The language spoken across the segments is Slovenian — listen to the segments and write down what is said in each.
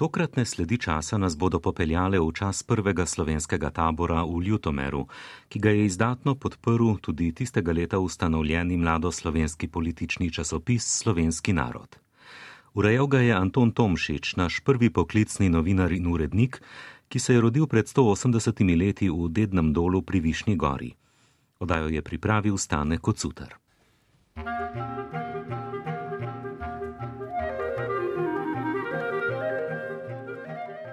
Tokratne sledi časa nas bodo popeljale v čas prvega slovenskega tabora v Ljutomeru, ki ga je izdatno podprl tudi tistega leta ustanovljeni mladoslovenski politični časopis Slovenski narod. Urejal ga je Anton Tomšič, naš prvi poklicni novinar in urednik, ki se je rodil pred 180 leti v Dednem dolu pri Višnji gori. Odajo je pripravil Stane Kocutar.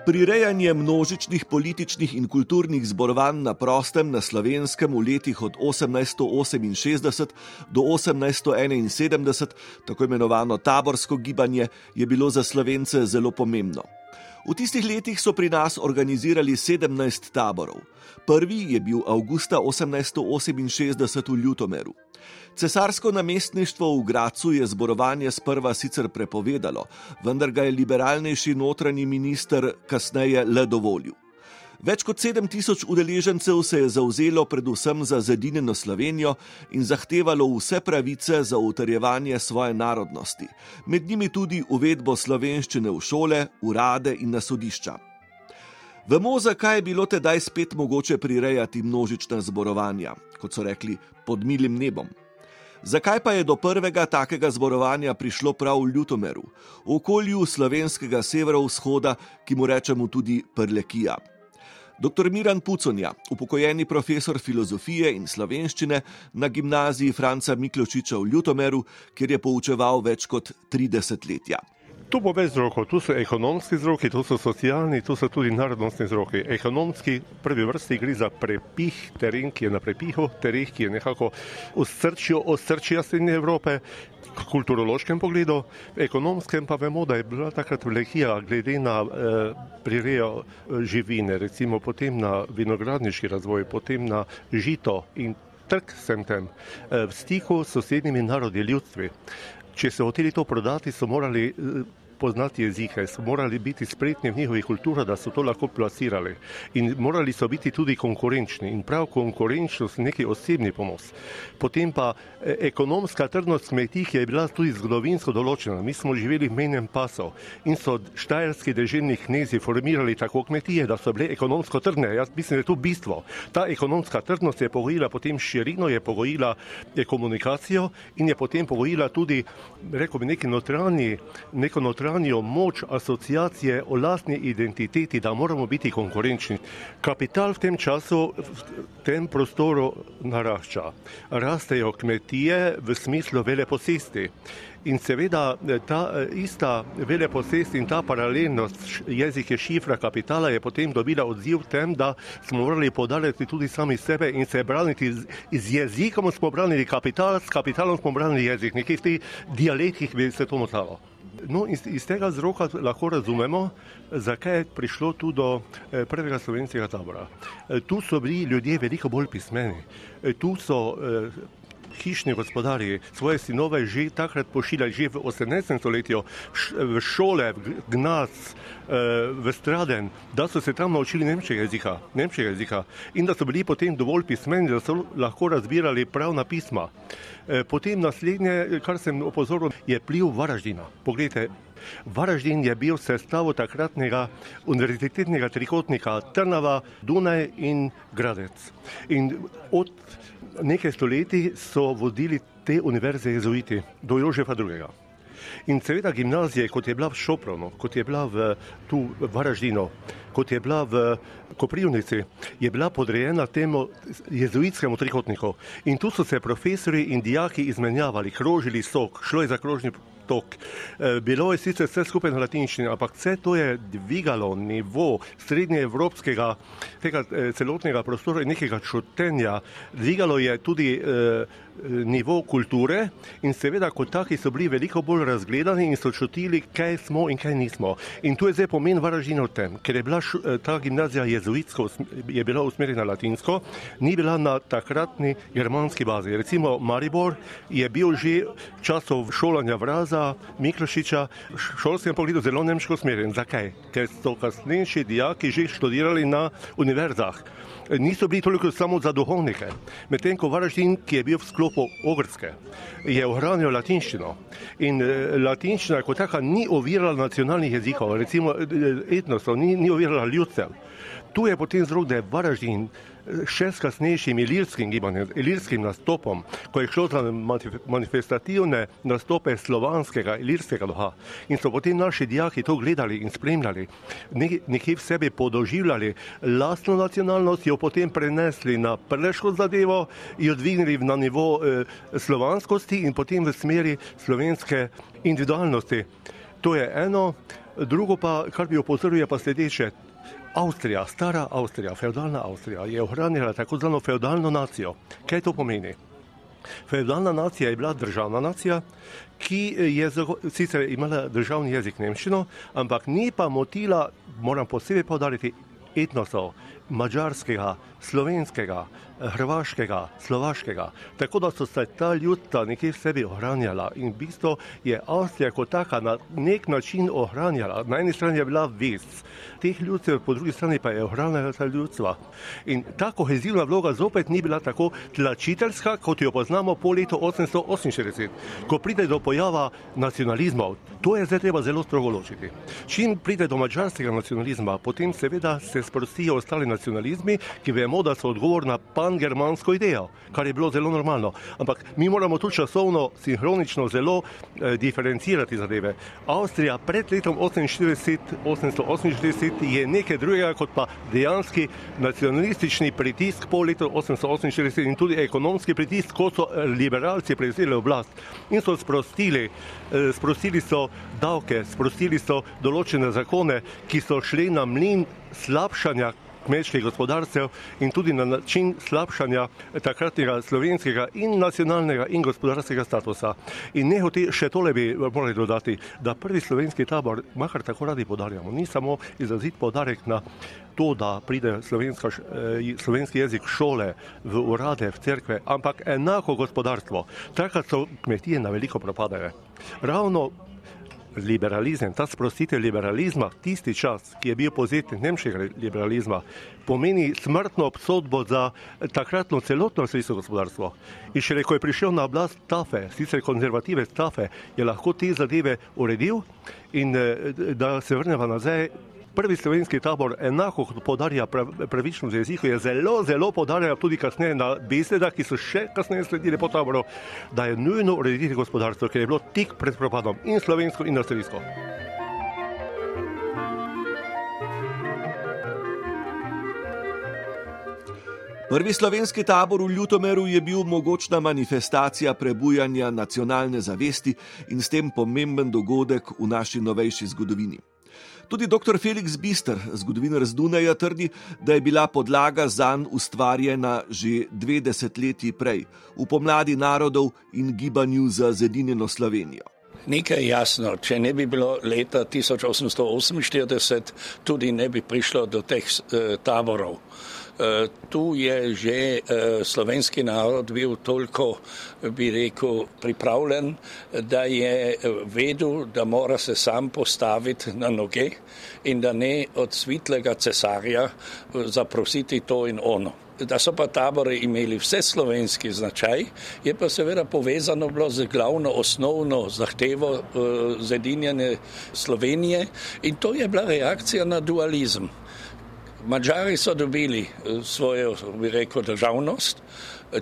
Prirejanje množičnih političnih in kulturnih zborovanj na prostem na slovenskem v letih od 1868 do 1871, tako imenovano taborsko gibanje, je bilo za slovence zelo pomembno. V tistih letih so pri nas organizirali 17 taborov. Prvi je bil avgusta 1868 v Ljutomeru. Cesarsko namestništvo v Gracu je zborovanje sprva sicer prepovedalo, vendar ga je liberalnejši notranji minister kasneje le dovolil. Več kot 7000 udeležencev se je zauzelo predvsem za zedinjeno Slovenijo in zahtevalo vse pravice za utrjevanje svoje narodnosti, med njimi tudi uvedbo slovenščine v šole, urade in na sodišča. Vemo, zakaj je bilo tedaj spet mogoče prirejati množična zborovanja, kot so rekli, pod milim nebom. Zakaj pa je do prvega takega zborovanja prišlo prav v Ljutomeru, v okolju slovenskega severovzhoda, ki mu rečemo tudi Prlekija? Dr. Miran Puconja, upokojeni profesor filozofije in slovenščine na gimnaziji Franca Mikločiča v Ljutomeru, kjer je poučeval več kot 30 letja. Tu bo več vzrokov, tu so ekonomski vzroki, tu so socialni, tu so tudi narodnostni vzroki. Ekonomski, prvi vrsti gre za prepih, teren, ki je na prepihu, teren, ki je nekako v srčju, v srčju Srednje Evrope, v kulturološkem pogledu, ekonomskem pa vemo, da je bila takrat velika glede na eh, prirejo eh, živine, recimo potem na vinogradniški razvoj, potem na žito in trg sem tem, eh, v stiku s sosednjimi narodi, ljudstvi. Če so hoteli to prodati, so morali eh, poznati jezike, so morali biti spretni v njihovi kulturi, da so to lahko plasirali. In morali so biti tudi konkurenčni. In prav konkurenčnost je neki osebni ponos. Potem pa eh, ekonomska trdnost kmetij je bila tudi zgodovinsko določena. Mi smo živeli v menjem pasu in so štajerski državni knezi formirali tako kmetije, da so bile ekonomsko trdne. Jaz mislim, da je to bistvo. Ta ekonomska trdnost je pogojila potem širino, je pogojila eh, komunikacijo in je potem pogojila tudi, rekel bi, neki notranji, neko notranji ohranijo moč asociacije o lastni identiteti, da moramo biti konkurenčni. Kapital v tem času, v tem prostoru narašča. Rastejo kmetije v smislu veleposesti. In seveda ta ista veleposest in ta paralelnost jezike šifra kapitala je potem dobila odziv tem, da smo morali podariti tudi sami sebe in se braniti z jezikom, smo branili kapital, s kapitalom smo branili jezik. Nekje v teh dialektih bi se to motalo. No, iz, iz tega vzroka lahko razumemo, zakaj je prišlo tu do eh, prvega slovenskega tabora. Eh, tu so bili ljudje veliko bolj pismeni. Eh, tu so hišni gospodarji svoje sinove že takrat pošiljali, že v 18. stoletju, v šole, v gnac, v straden, da so se tam naučili nemškega jezika, nemškega jezika in da so bili potem dovolj pismeni, da so lahko razbirali pravna pisma. Potem naslednje, kar sem opozoril, je pliv Varaždina. Poglejte, Varaždin je bil sestav takratnega univerzitetnega trikotnika Trnava, Dunaj in Gradec. In od nekaj stoletij so vodili te univerze jezuiti do Jožefa II. In seveda gimnazije, kot je bila v Šopronu, kot je bila v, tu v Varaždinu, kot je bila v Koprivnici, je bila podrejena temu jezuitskemu trikotniku. In tu so se profesori in dijaki izmenjavali, krožili sok, šlo je za krožni tok. Eh, bilo je sicer vse skupaj na latinščini, ampak vse to je dvigalo nivo srednjeevropskega, tega eh, celotnega prostora in nekega čutenja. Dvigalo je tudi eh, nivo kulture in seveda kot taki so bili veliko bolj razgledani in so čutili, kaj smo in kaj nismo. In tu je zdaj pomen varažino v tem, ker je bila eh, ta gimnazija jezuitsko, je bila usmerjena latinsko, ni bila na takratni germanski bazi. Recimo Maribor je bil že časov šolanja vraza Miklošiča v šolskem pogledu zelo nemško usmerjen. Zakaj? Ker so kasnejši dijaki že študirali na univerzah. Niso bili toliko samo za duhovnike. Medtem ko Varaždin, ki je bil v sklopu sklopu Ogrske je ohranil latinščino. In eh, latinščina kot taka ni ovirala nacionalnih jezikov, recimo etnosov, ni, ni ovirala ljudstev. Tu je potem zrok, da je Varaždin še s kasnejšim ilirskim gibanjem, ilirskim nastopom, ko je šlo za manifestativne nastope slovanskega, ilirskega duha. In so potem naši dijaki to gledali in spremljali, nekje v sebi podoživljali lastno nacionalnost, jo potem prenesli na preško zadevo, jo dvignili na nivo eh, slovanskosti in potem v smeri slovenske individualnosti. To je eno. Drugo pa, kar bi opozoril, je pa sledeče. Avstrija, stara Avstrija, feudalna Avstrija je ohranila tako zvano feudalno nacijo. Kaj to pomeni? Feudalna nacija je bila državna nacija, ki je sicer imela državni jezik nemščino, ampak ni pa motila, moram posebej povdariti, etnosov, mađarskega, slovenskega, hrvaškega, slovaškega. Tako da so se ta ljudstva nekje v sebi ohranjala in v bistvu je Avstrija kot taka na nek način ohranjala. Na eni strani je bila vest teh ljudstev, po drugi strani pa je ohranjala ta ljudstva. In ta kohezivna vloga zopet ni bila tako tlačiteljska, kot jo poznamo po letu 848, ko pride do pojava nacionalizmov. To je zdaj treba zelo strogo ločiti. Čim pride do mačarskega nacionalizma, potem seveda se sprostijo ostali nacionalizmi, ki vemo, da so odgovorna pan-germansko idejo, kar je bilo zelo normalno. Ampak mi moramo tu časovno, sinhronično zelo eh, diferencirati zadeve. Avstrija pred letom 848 je nekaj drugega kot pa dejanski nacionalistični pritisk po letu 848 in tudi ekonomski pritisk, ko so liberalci prevzeli oblast in so sprostili, eh, sprostili so davke, sprostili so določene zakone, ki so šli na mlin slabšanja kmečkih gospodarstev in tudi na način slabšanja takratnega slovenskega in nacionalnega in gospodarskega statusa. In nehoti še tole bi morali dodati, da prvi slovenski tabor, makar tako radi podarjamo, ni samo izrazit podarek na to, da pride slovenska, eh, slovenski jezik šole, v urade, v cerkve, ampak enako gospodarstvo. Takrat so kmetije na veliko propadale. Ravno liberalizem, ta sprostitev liberalizma, tisti čas, ki je bil pozitiv nemškega liberalizma, pomeni smrtno obsodbo za takratno celotno svojsko gospodarstvo. In šele ko je prišel na oblast Tafe, sicer konzervative Tafe, je lahko te zadeve uredil in eh, da se vrneva nazaj prvi slovenski tabor, enako podarja pravičnost jeziku, je zelo, zelo podarja tudi kasneje na besedah, ki so še kasneje sledili po taboru, da je nujno urediti gospodarstvo, ker je bilo tik pred propadom in slovensko in avstrijsko. Prvi slovenski tabor v Ljutomeru je bil mogočna manifestacija prebujanja nacionalne zavesti in s tem pomemben dogodek v naši novejši zgodovini. Tudi dr. Felix Bister, zgodovinar z Dunaja, trdi, da je bila podlaga za njega ustvarjena že dve desetletji prej, v pomladi narodov in gibanju za Zedinjeno Slovenijo. Nekaj je jasno, če ne bi bilo leta 1848, tudi ne bi prišlo do teh eh, taborov. Eh, tu je že eh, slovenski narod bil toliko, bi rekel, pripravljen, da je eh, vedel, da mora se sam postaviti na noge in da ne od svitlega cesarja zaprositi to in ono. Da so pa tabore imeli vse slovenski značaj, je pa seveda povezano bilo z glavno osnovno zahtevo zedinjene Slovenije in to je bila reakcija na dualizem. Mačari so dobili eh, svojo, bi rekel, državnost,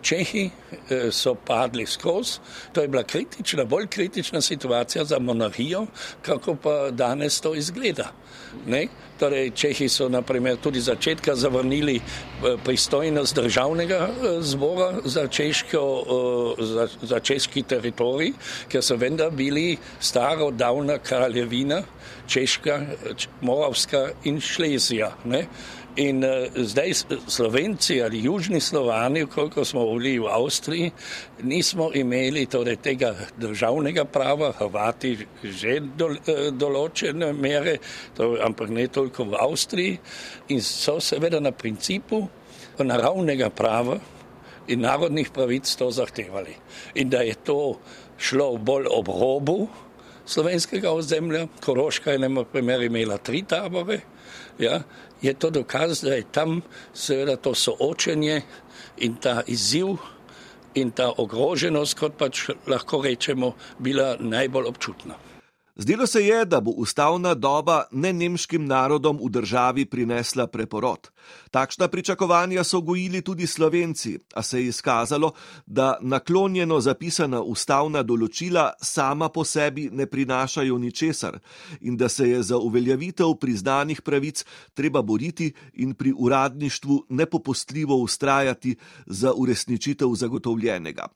Čehi eh, so padli skozi. To je bila kritična, bolj kritična situacija za monarhijo, kako pa danes to izgleda. Ne? Torej, Čehi so naprimer tudi začetka zavrnili eh, pristojnost državnega zbora za, češko, za, za češki teritorij, ker so vendar bili staro davna kraljevina, Češka, Moravska in Šlezija. In uh, zdaj Slovenci ali južni Slovani, koliko smo bili v Avstriji, nismo imeli torej, tega državnega prava, Hrvati že do, uh, določene mere, to, ampak ne toliko v Avstriji in so seveda na principu naravnega prava in narodnih pravic to zahtevali. In da je to šlo bolj ob robu slovenskega ozemlja, Koroška je na primer imela tri tabore, ja, je to dokaz, da je tam seveda to soočenje in ta izziv in ta ogroženost, kot pač lahko rečemo, bila najbolj občutna. Zdelo se je, da bo ustavna doba ne nemškim narodom v državi prinesla preporod. Takšna pričakovanja so gojili tudi slovenci, a se je izkazalo, da naklonjeno zapisana ustavna določila sama po sebi ne prinašajo ničesar in da se je za uveljavitev priznanih pravic treba boriti in pri uradništvu nepopustljivo ustrajati za uresničitev zagotovljenega.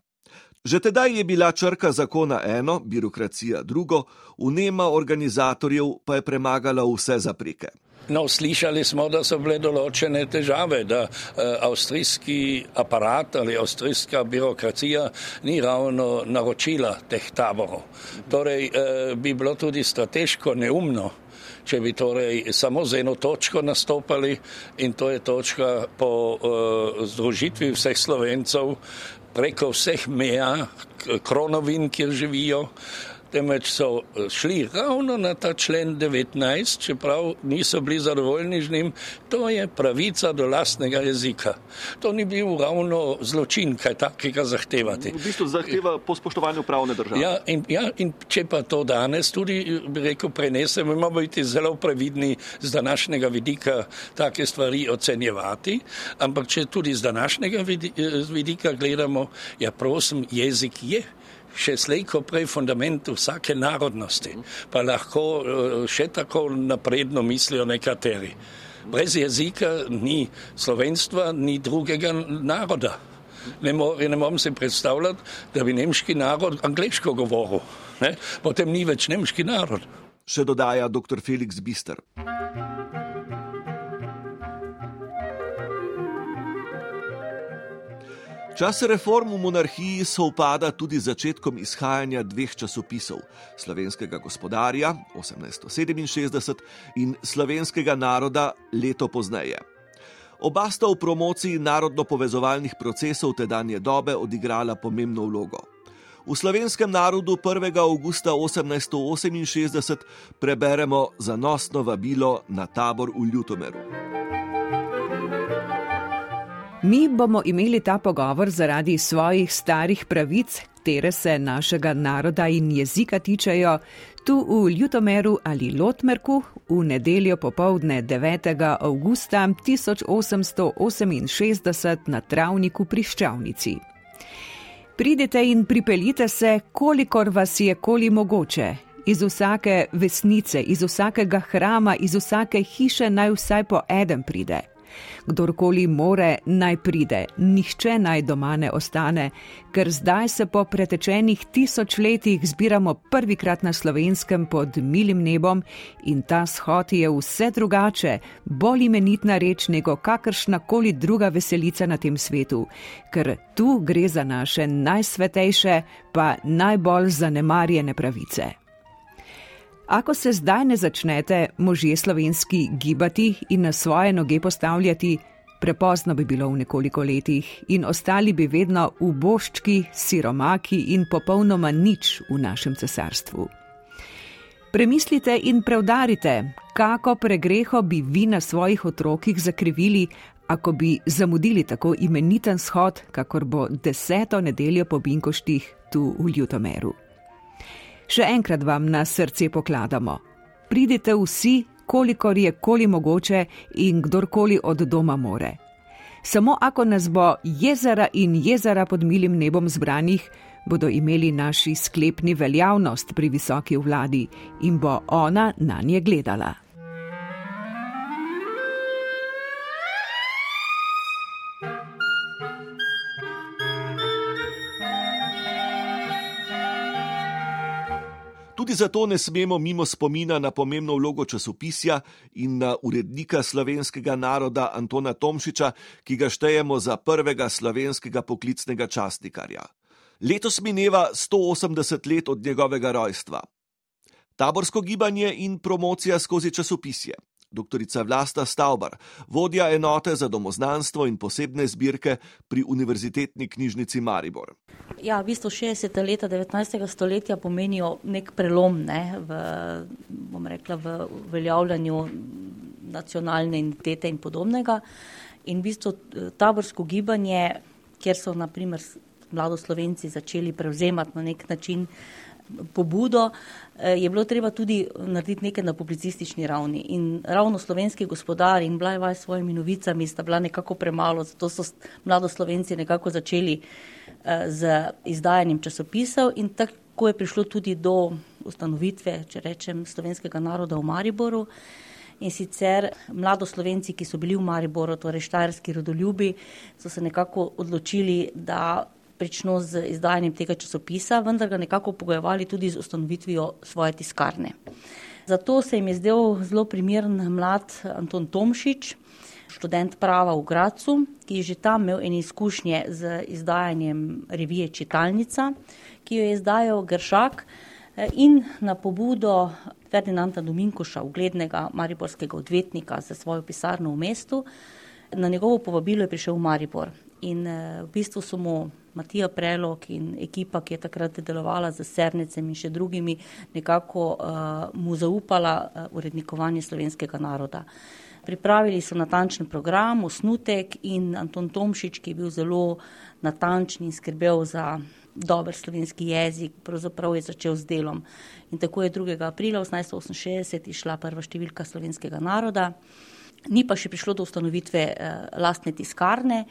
Že tedaj je bila črka zakona eno, birokracija drugo, unema organizatorjev pa je premagala vse zapreke. No, slišali smo, da so bile določene težave, da eh, avstrijski aparat ali avstrijska birokracija ni ravno naročila teh taborov. Torej, eh, bi bilo tudi strateško neumno, če bi torej samo z eno točko nastopali in to je točka po eh, združitvi vseh slovencev preko vseh meja, kronovin, kjer živijo, temveč so eh, šli ravno na ta člen 19, čeprav niso bili zadovoljni z njim, to je pravica do lastnega jezika. To ni bil ravno zločin, kaj takega zahtevati. V bistvu zahteva po spoštovanju pravne države. Ja in, ja, in če pa to danes tudi, bi rekel, prenesemo, imamo biti zelo previdni z današnjega vidika take stvari ocenjevati, ampak če tudi z današnjega vidika gledamo, ja prosim, jezik je še slejko prej fundament vsake narodnosti, pa lahko eh, še tako napredno mislijo nekateri. Brez jezika ni slovenstva, ni drugega naroda. Ne, mo, ne morem si predstavljati, da bi nemški narod angliško govoril. Ne? Potem ni več nemški narod. Še dodaja dr. Felix Bister. Čas reform v monarhiji se upada tudi z začetkom izhajanja dveh časopisov: Slovenskega gospodarja 1867 in Slovenskega naroda leto pozneje. Oba sta v promociji narodno-povezovalnih procesov tedanje dobe odigrala pomembno vlogo. V slovenskem narodu 1. augusta 1868 preberemo zanosno vabilo na tabor v Ljutomeru. Mi bomo imeli ta pogovor zaradi svojih starih pravic, tere se našega naroda in jezika tičejo, tu v Ljutomeru ali Lotmerku v nedeljo popovdne 9. augusta 1868 na travniku pri Ščavnici. Pridite in pripeljite se, kolikor vas je koli mogoče. Iz vsake vesnice, iz vsakega hrama, iz vsake hiše naj vsaj po eden pride. Kdorkoli more, naj pride, nihče naj doma ne ostane, ker zdaj se po pretečenih tisoč letih zbiramo prvikrat na slovenskem pod milim nebom in ta shod je vse drugače, bolj imenitna reč nego kakršna koli druga veselica na tem svetu, ker tu gre za naše najsvetejše, pa najbolj zanemarjene pravice. Ako se zdaj ne začnete možje slovenski gibati in na svoje noge postavljati, prepozno bi bilo v nekoliko letih in ostali bi vedno v boščki, siromaki in popolnoma nič v našem cesarstvu. Premislite in preudarite, kako pregreho bi vi na svojih otrokih zakrivili, ako bi zamudili tako imeniten shod, kakor bo deseto nedeljo po Binkoštih tu v Ljutomeru. Še enkrat vam na srce pokladamo. Pridite vsi, kolikor je koli mogoče in kdorkoli od doma more. Samo ako nas bo jezera in jezera pod milim nebom zbranih, bodo imeli naši sklepni veljavnost pri visoki vladi in bo ona na nje gledala. Tudi zato ne smemo mimo spomina na pomembno vlogo časopisja in na urednika slovenskega naroda Antona Tomšiča, ki ga štejemo za prvega slovenskega poklicnega častnikarja. Letos mineva 180 let od njegovega rojstva. Taborsko gibanje in promocija skozi časopisje dr. Vlasta Stavbar, vodja enote za domoznanstvo in posebne zbirke pri Univerzitetni knjižnici Maribor. Ja, v bistvu 60. leta 19. stoletja pomenijo nek prelom ne, v, rekla, v uveljavljanju nacionalne identitete in podobnega. In v bistvu taborsko gibanje, kjer so naprimer mladoslovenci začeli prevzemati na nek način pobudo, eh, je bilo treba tudi narediti nekaj na publicistični ravni. In ravno slovenski gospodar in Blajvaj s svojimi novicami sta bila nekako premalo, zato so mladoslovenci nekako začeli eh, z izdajanjem časopisov in tako je prišlo tudi do ustanovitve, če rečem, slovenskega naroda v Mariboru. In sicer mladoslovenci, ki so bili v Mariboru, torej štajerski rodoljubi, so se nekako odločili, da prično z izdajanjem tega časopisa, vendar ga nekako pogojevali tudi z ustanovitvijo svoje tiskarne. Zato se jim je zdel zelo primeren mlad Anton Tomšič, študent prava v Gracu, ki je že tam imel ene izkušnje z izdajanjem revije Čitalnica, ki jo je izdajal Gršak in na pobudo Ferdinanda Dominkoša, uglednega mariborskega odvetnika za svojo pisarno v mestu, na njegovo povabilo je prišel v Maribor. In v bistvu so mu Matija Prelog in ekipa, ki je takrat delovala z Sernicem in še drugimi, nekako uh, mu zaupala uh, urednikovanje slovenskega naroda. Pripravili so natančen program, osnutek in Anton Tomšič, ki je bil zelo natančen in skrbel za dober slovenski jezik, pravzaprav je začel z delom. In tako je 2. aprila 1868 išla prva številka slovenskega naroda. Ni pa še prišlo do ustanovitve uh, lastne tiskarne.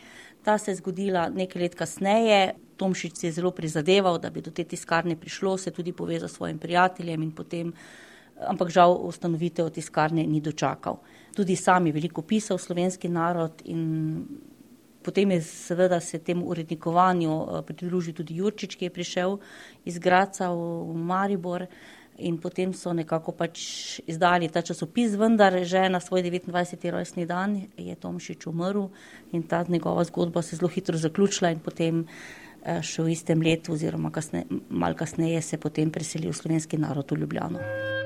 Ta se je zgodila nekaj let kasneje. Tomšič si je zelo prizadeval, da bi do te tiskarne prišlo, se tudi povezal s svojim prijateljem in potem, ampak žal ustanovitev tiskarne ni dočakal. Tudi sam je veliko pisal slovenski narod in potem je seveda se temu urednikovanju eh, pridružil tudi Jurčič, ki je prišel iz Graca v Maribor in potem so nekako pač izdali ta časopis, vendar že na svoj 29. rojstni dan je Tomšič umrl in ta njegova zgodba se zelo hitro zaključila in potem eh, še v istem letu oziroma kasne, mal kasneje se potem preselil slovenski narod v Ljubljano.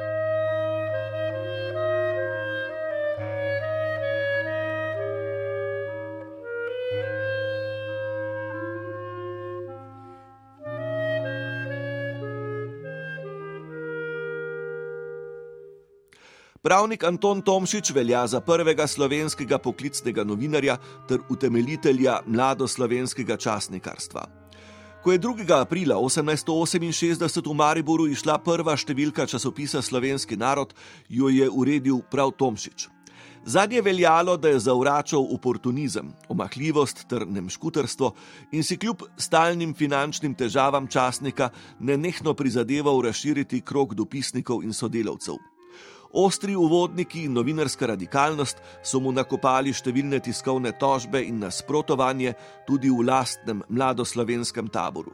Pravnik Anton Tomšič velja za prvega slovenskega poklicnega novinarja ter utemeljitelja mladoslovenskega časnikarstva. Ko je 2. aprila 1868 v Mariboru išla prva številka časopisa Slovenski narod, jo je uredil prav Tomšič. Zadnje veljalo, da je zavračal oportunizem, omahljivost ter nemškuterstvo in si kljub stalnim finančnim težavam časnika nenehno prizadeval razširiti krog dopisnikov in sodelavcev. Ostri uvodniki in novinarska radikalnost so mu nakopali številne tiskovne tožbe in nasprotovanje tudi v lastnem mladoslovenskem taboru.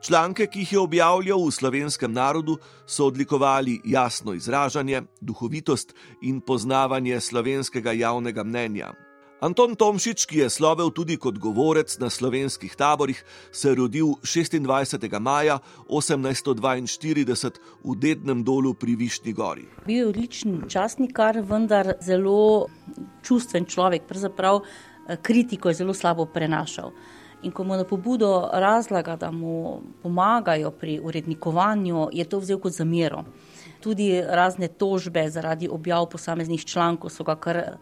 Članke, ki jih je objavljal v slovenskem narodu, so odlikovali jasno izražanje, duhovitost in poznavanje slovenskega javnega mnenja. Anton Tomšič, ki je slovel tudi kot govorec na slovenskih taborih, se je rodil 26. maja 1842 v Dednem dolu pri Višnji gori. Bil je odličen časnikar, vendar zelo čustven človek, pravzaprav eh, kritiko je zelo slabo prenašal. In ko mu na pobudo razlaga, da mu pomagajo pri urednikovanju, je to vzel kot zamero. Tudi razne tožbe zaradi objav posameznih člankov so ga kar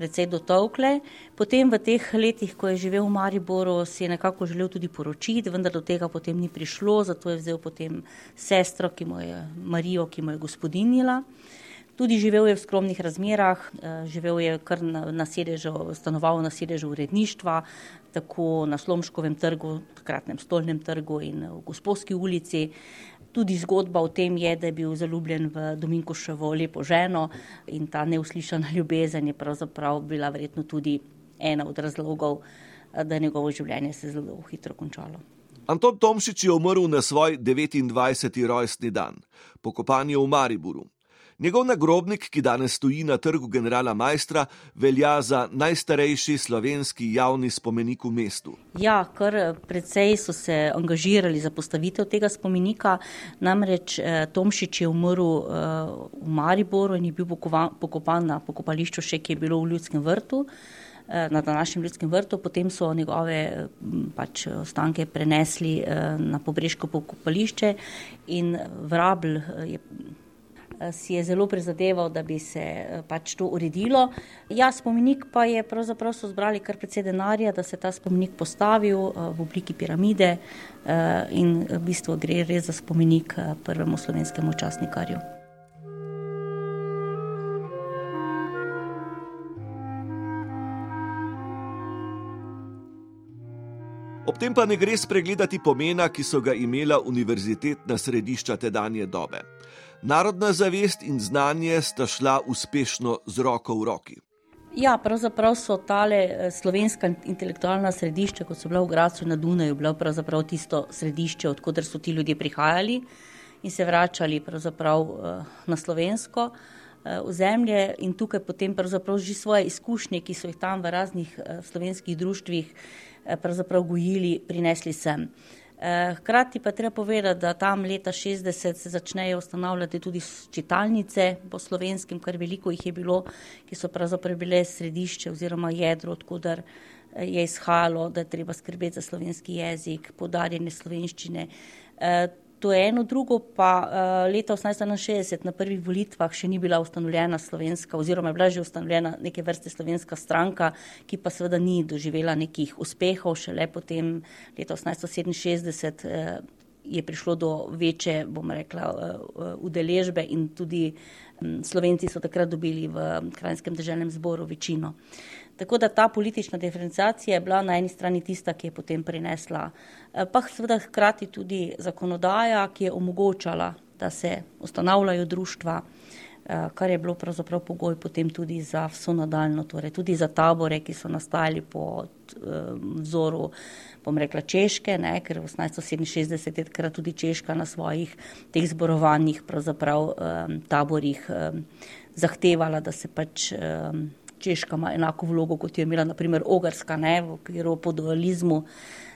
precej dotovkle. Potem v teh letih, ko je živel v Mariboru, si je nekako želel tudi poročiti, vendar do tega potem ni prišlo, zato je vzel potem sestro, ki mu je Marijo, ki mu je gospodinila. Tudi živel je v skromnih razmerah, eh, živel je kar na, na sedežu, stanoval na sedežu uredništva, tako na Slomškovem trgu, takratnem stolnem trgu in v Gospodski ulici. Tudi zgodba o tem je, da je bil zaljubljen v Dominkoševo lepo ženo in ta neuslišana ljubezen je pravzaprav bila verjetno tudi ena od razlogov, da je njegovo življenje se zelo hitro končalo. Anton Tomšič je umrl na svoj 29. rojstni dan, pokopan je v Mariboru. Njegov nagrobnik, ki danes stoji na trgu generala Majstra, velja za najstarejši slovenski javni spomenik v mestu. Ja, kar precej so se angažirali za postavitev tega spomenika. Namreč eh, Tomšič je umrl eh, v Mariboru in je bil pokopan na pokopališču še, ki je bilo v Ljudskem vrtu. Eh, na današnjem ljudskem vrtu, potem so njegove pač, ostanke prenesli na pobrežko pokopališče in Vrabl je si je zelo prizadeval, da bi se pač to uredilo. Ja, spomenik pa je pravzaprav so zbrali kar precej denarja, da se ta spomenik postavil v obliki piramide in v bistvu gre res za spomenik prvemu slovenskemu časnikarju. Ob tem pa ne gre spregledati pomena, ki so ga imela univerzitetna središča tedanje dobe. Narodna zavest in znanje sta šla uspešno z roko v roki. Ja, pravzaprav so tale eh, slovenska intelektualna središča, kot so bila v Gracu na Dunaju, bila pravzaprav tisto središče, odkuder so ti ljudje prihajali in se vračali eh, na slovensko ozemlje eh, in tukaj potem pravzaprav že svoje izkušnje, ki so jih tam v raznih slovenskih društvih pravzaprav gojili, prinesli sem. Eh, hkrati pa treba povedati, da tam leta 60 se začnejo ustanavljati tudi čitalnice po slovenskem, kar veliko jih je bilo, ki so pravzaprav bile središče oziroma jedro, odkudar eh, je izhajalo, da je treba skrbeti za slovenski jezik, podarjene slovenščine. To je eno, drugo pa uh, leta 1861 na prvih volitvah še ni bila ustanovljena slovenska oziroma je bila že ustanovljena neke vrste slovenska stranka, ki pa seveda ni doživela nekih uspehov, šele potem leta 1867 uh, je prišlo do večje, bom rekla, uh, udeležbe in tudi um, Slovenci so takrat dobili v Krajnskem državnem zboru večino. Tako da ta politična diferencijacija je bila na eni strani tista, ki je potem prinesla, eh, pa seveda hkrati tudi zakonodaja, ki je omogočala, da se ustanavljajo društva, eh, kar je bilo pravzaprav pogoj potem tudi za vso nadaljno, torej tudi za tabore, ki so nastajali po eh, vzoru, bom rekla, Češke, ne, ker v 1867 je takrat tudi Češka na svojih teh zborovanjih pravzaprav taborih zahtevala, da se pač Češka ima enako vlogo, kot je imela naprimer Ogrska ne, v okviru podualizmu.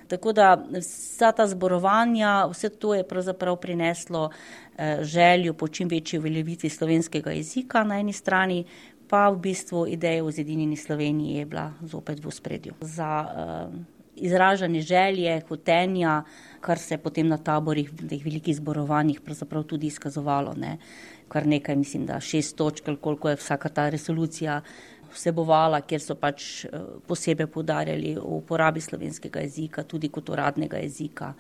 Tako da vsa ta zborovanja, vse to je pravzaprav prineslo eh, željo po čim večji uveljavitvi slovenskega jezika na eni strani, pa v bistvu ideja o zedinjeni Sloveniji je bila zopet v spredju. Za uh, izražanje želje, hotenja, kar se je potem na taborih, v teh velikih zborovanjih pravzaprav tudi izkazovalo. Ne. Kar nekaj, mislim, da šest točk, koliko je vsaka ta resolucija vsebovala, kjer so pač eh, posebej podarjali o uporabi slovenskega jezika, tudi kot uradnega jezika.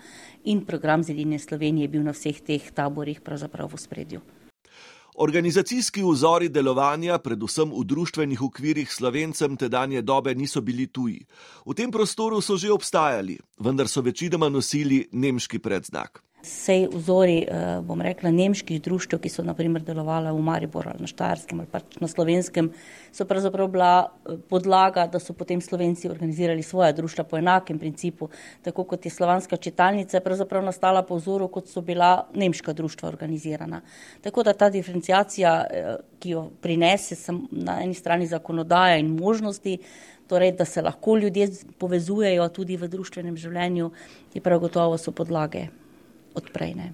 In program Zeline Slovenije je bil na vseh teh taborih pravzaprav v spredju. Organizacijski vzori delovanja, predvsem v društvenih okvirih slovencem tedanje dobe, niso bili tuji. V tem prostoru so že obstajali, vendar so večinoma nosili nemški predznak. Sej vzori, eh, bom rekla, nemških društv, ki so naprimer delovala v Mariboru ali na Štajerskem ali pač na Slovenskem, so pravzaprav bila eh, podlaga, da so potem Slovenci organizirali svoje društva po enakem principu, tako kot je slovanska čitalnica pravzaprav nastala po vzoru, kot so bila nemška društva organizirana. Tako da ta diferencijacija, eh, ki jo prinese na eni strani zakonodaja in možnosti, torej da se lahko ljudje povezujejo tudi v društvenem življenju, je prav gotovo so podlage odprejne.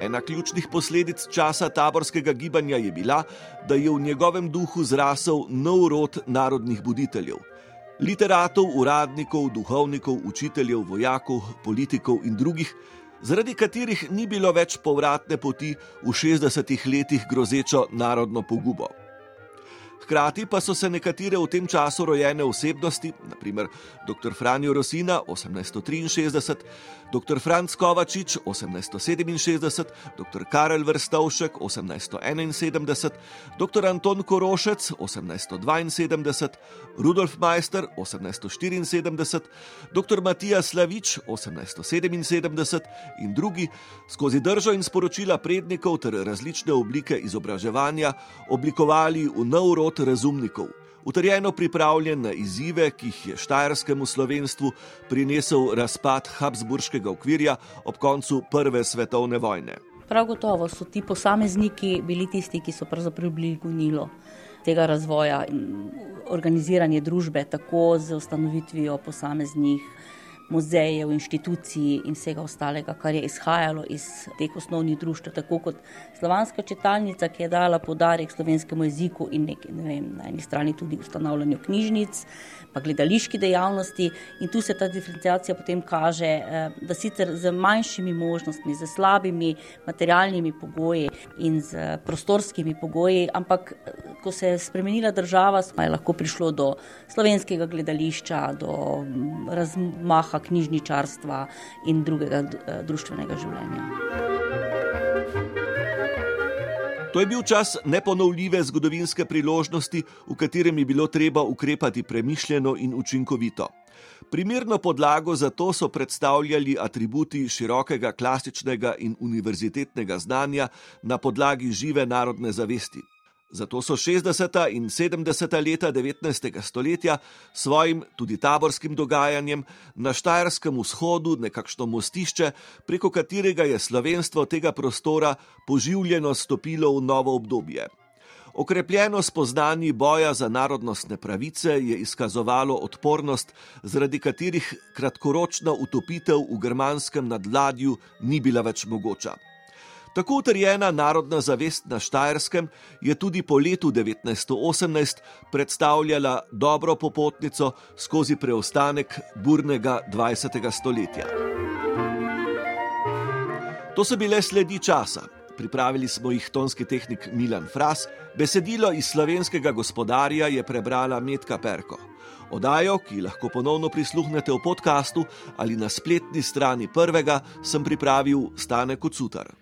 Ena ključnih posledic časa taborskega gibanja je bila, da je v njegovem duhu zrasel nov rod narodnih buditeljev. Literatov, uradnikov, duhovnikov, učiteljev, vojakov, politikov in drugih, zaradi katerih ni bilo več povratne poti v 60-ih letih grozečo narodno pogubo. Hkrati pa so se nekatere v tem času rojene osebnosti, naprimer dr. Franjo Rosina 1863, dr. Franc Kovačič 1867, dr. Karel Vrstovšek 1871, dr. Anton Korošec 1872, Rudolf Meister 1874, dr. Matija Slavič 1877 in drugi skozi držo in sporočila prednikov ter različne oblike izobraževanja oblikovali v nov rod razumnikov utrjeno pripravljen na izzive, ki jih je štajerskemu slovenstvu prinesel razpad Habsburškega okvirja ob koncu Prve svetovne vojne. Prav gotovo so ti posamezniki bili tisti, ki so pravzaprav bili gonilo tega razvoja in organiziranje družbe, tako z ustanovitvijo posameznih muzejev, inštitucij in vsega ostalega, kar je izhajalo iz teh osnovnih društv, tako kot slovanska čitalnica, ki je dala podarek slovenskemu jeziku in nekaj, ne vem, na eni strani tudi ustanavljanju knjižnic, pa gledališki dejavnosti. In tu se ta diferencijacija potem kaže, eh, da sicer z manjšimi možnostmi, z slabimi materialnimi pogoji in z prostorskimi pogoji, ampak ko se je spremenila država, je lahko prišlo do slovenskega gledališča, do mm, razmaha knjižničarstva in drugega eh, društvenega življenja. To je bil čas neponovljive zgodovinske priložnosti, v katerem je bilo treba ukrepati premišljeno in učinkovito. Primerno podlago za to so predstavljali atributi širokega klasičnega in univerzitetnega znanja na podlagi žive narodne zavesti. Zato so 60. in 70. leta 19. stoletja svojim tudi taborskim dogajanjem na Štajerskem vzhodu nekakšno mostišče, preko katerega je slovenstvo tega prostora poživljeno stopilo v novo obdobje. Okrepljeno spoznanje boja za narodnostne pravice je izkazovalo odpornost, zaradi katerih kratkoročna utopitev v germanskem nadladju ni bila več mogoča. Tako utrjena narodna zavest na Štajerskem je tudi po letu 1918 predstavljala dobro popotnico skozi preostanek burnega 20. stoletja. To so bile sledi časa. Pripravili smo jih tonski tehnik Milan Fras, besedilo iz slovenskega gospodarja je prebrala Metka Perko. Odajo, ki lahko ponovno prisluhnete v podkastu ali na spletni strani prvega, sem pripravil Stane Kocutar.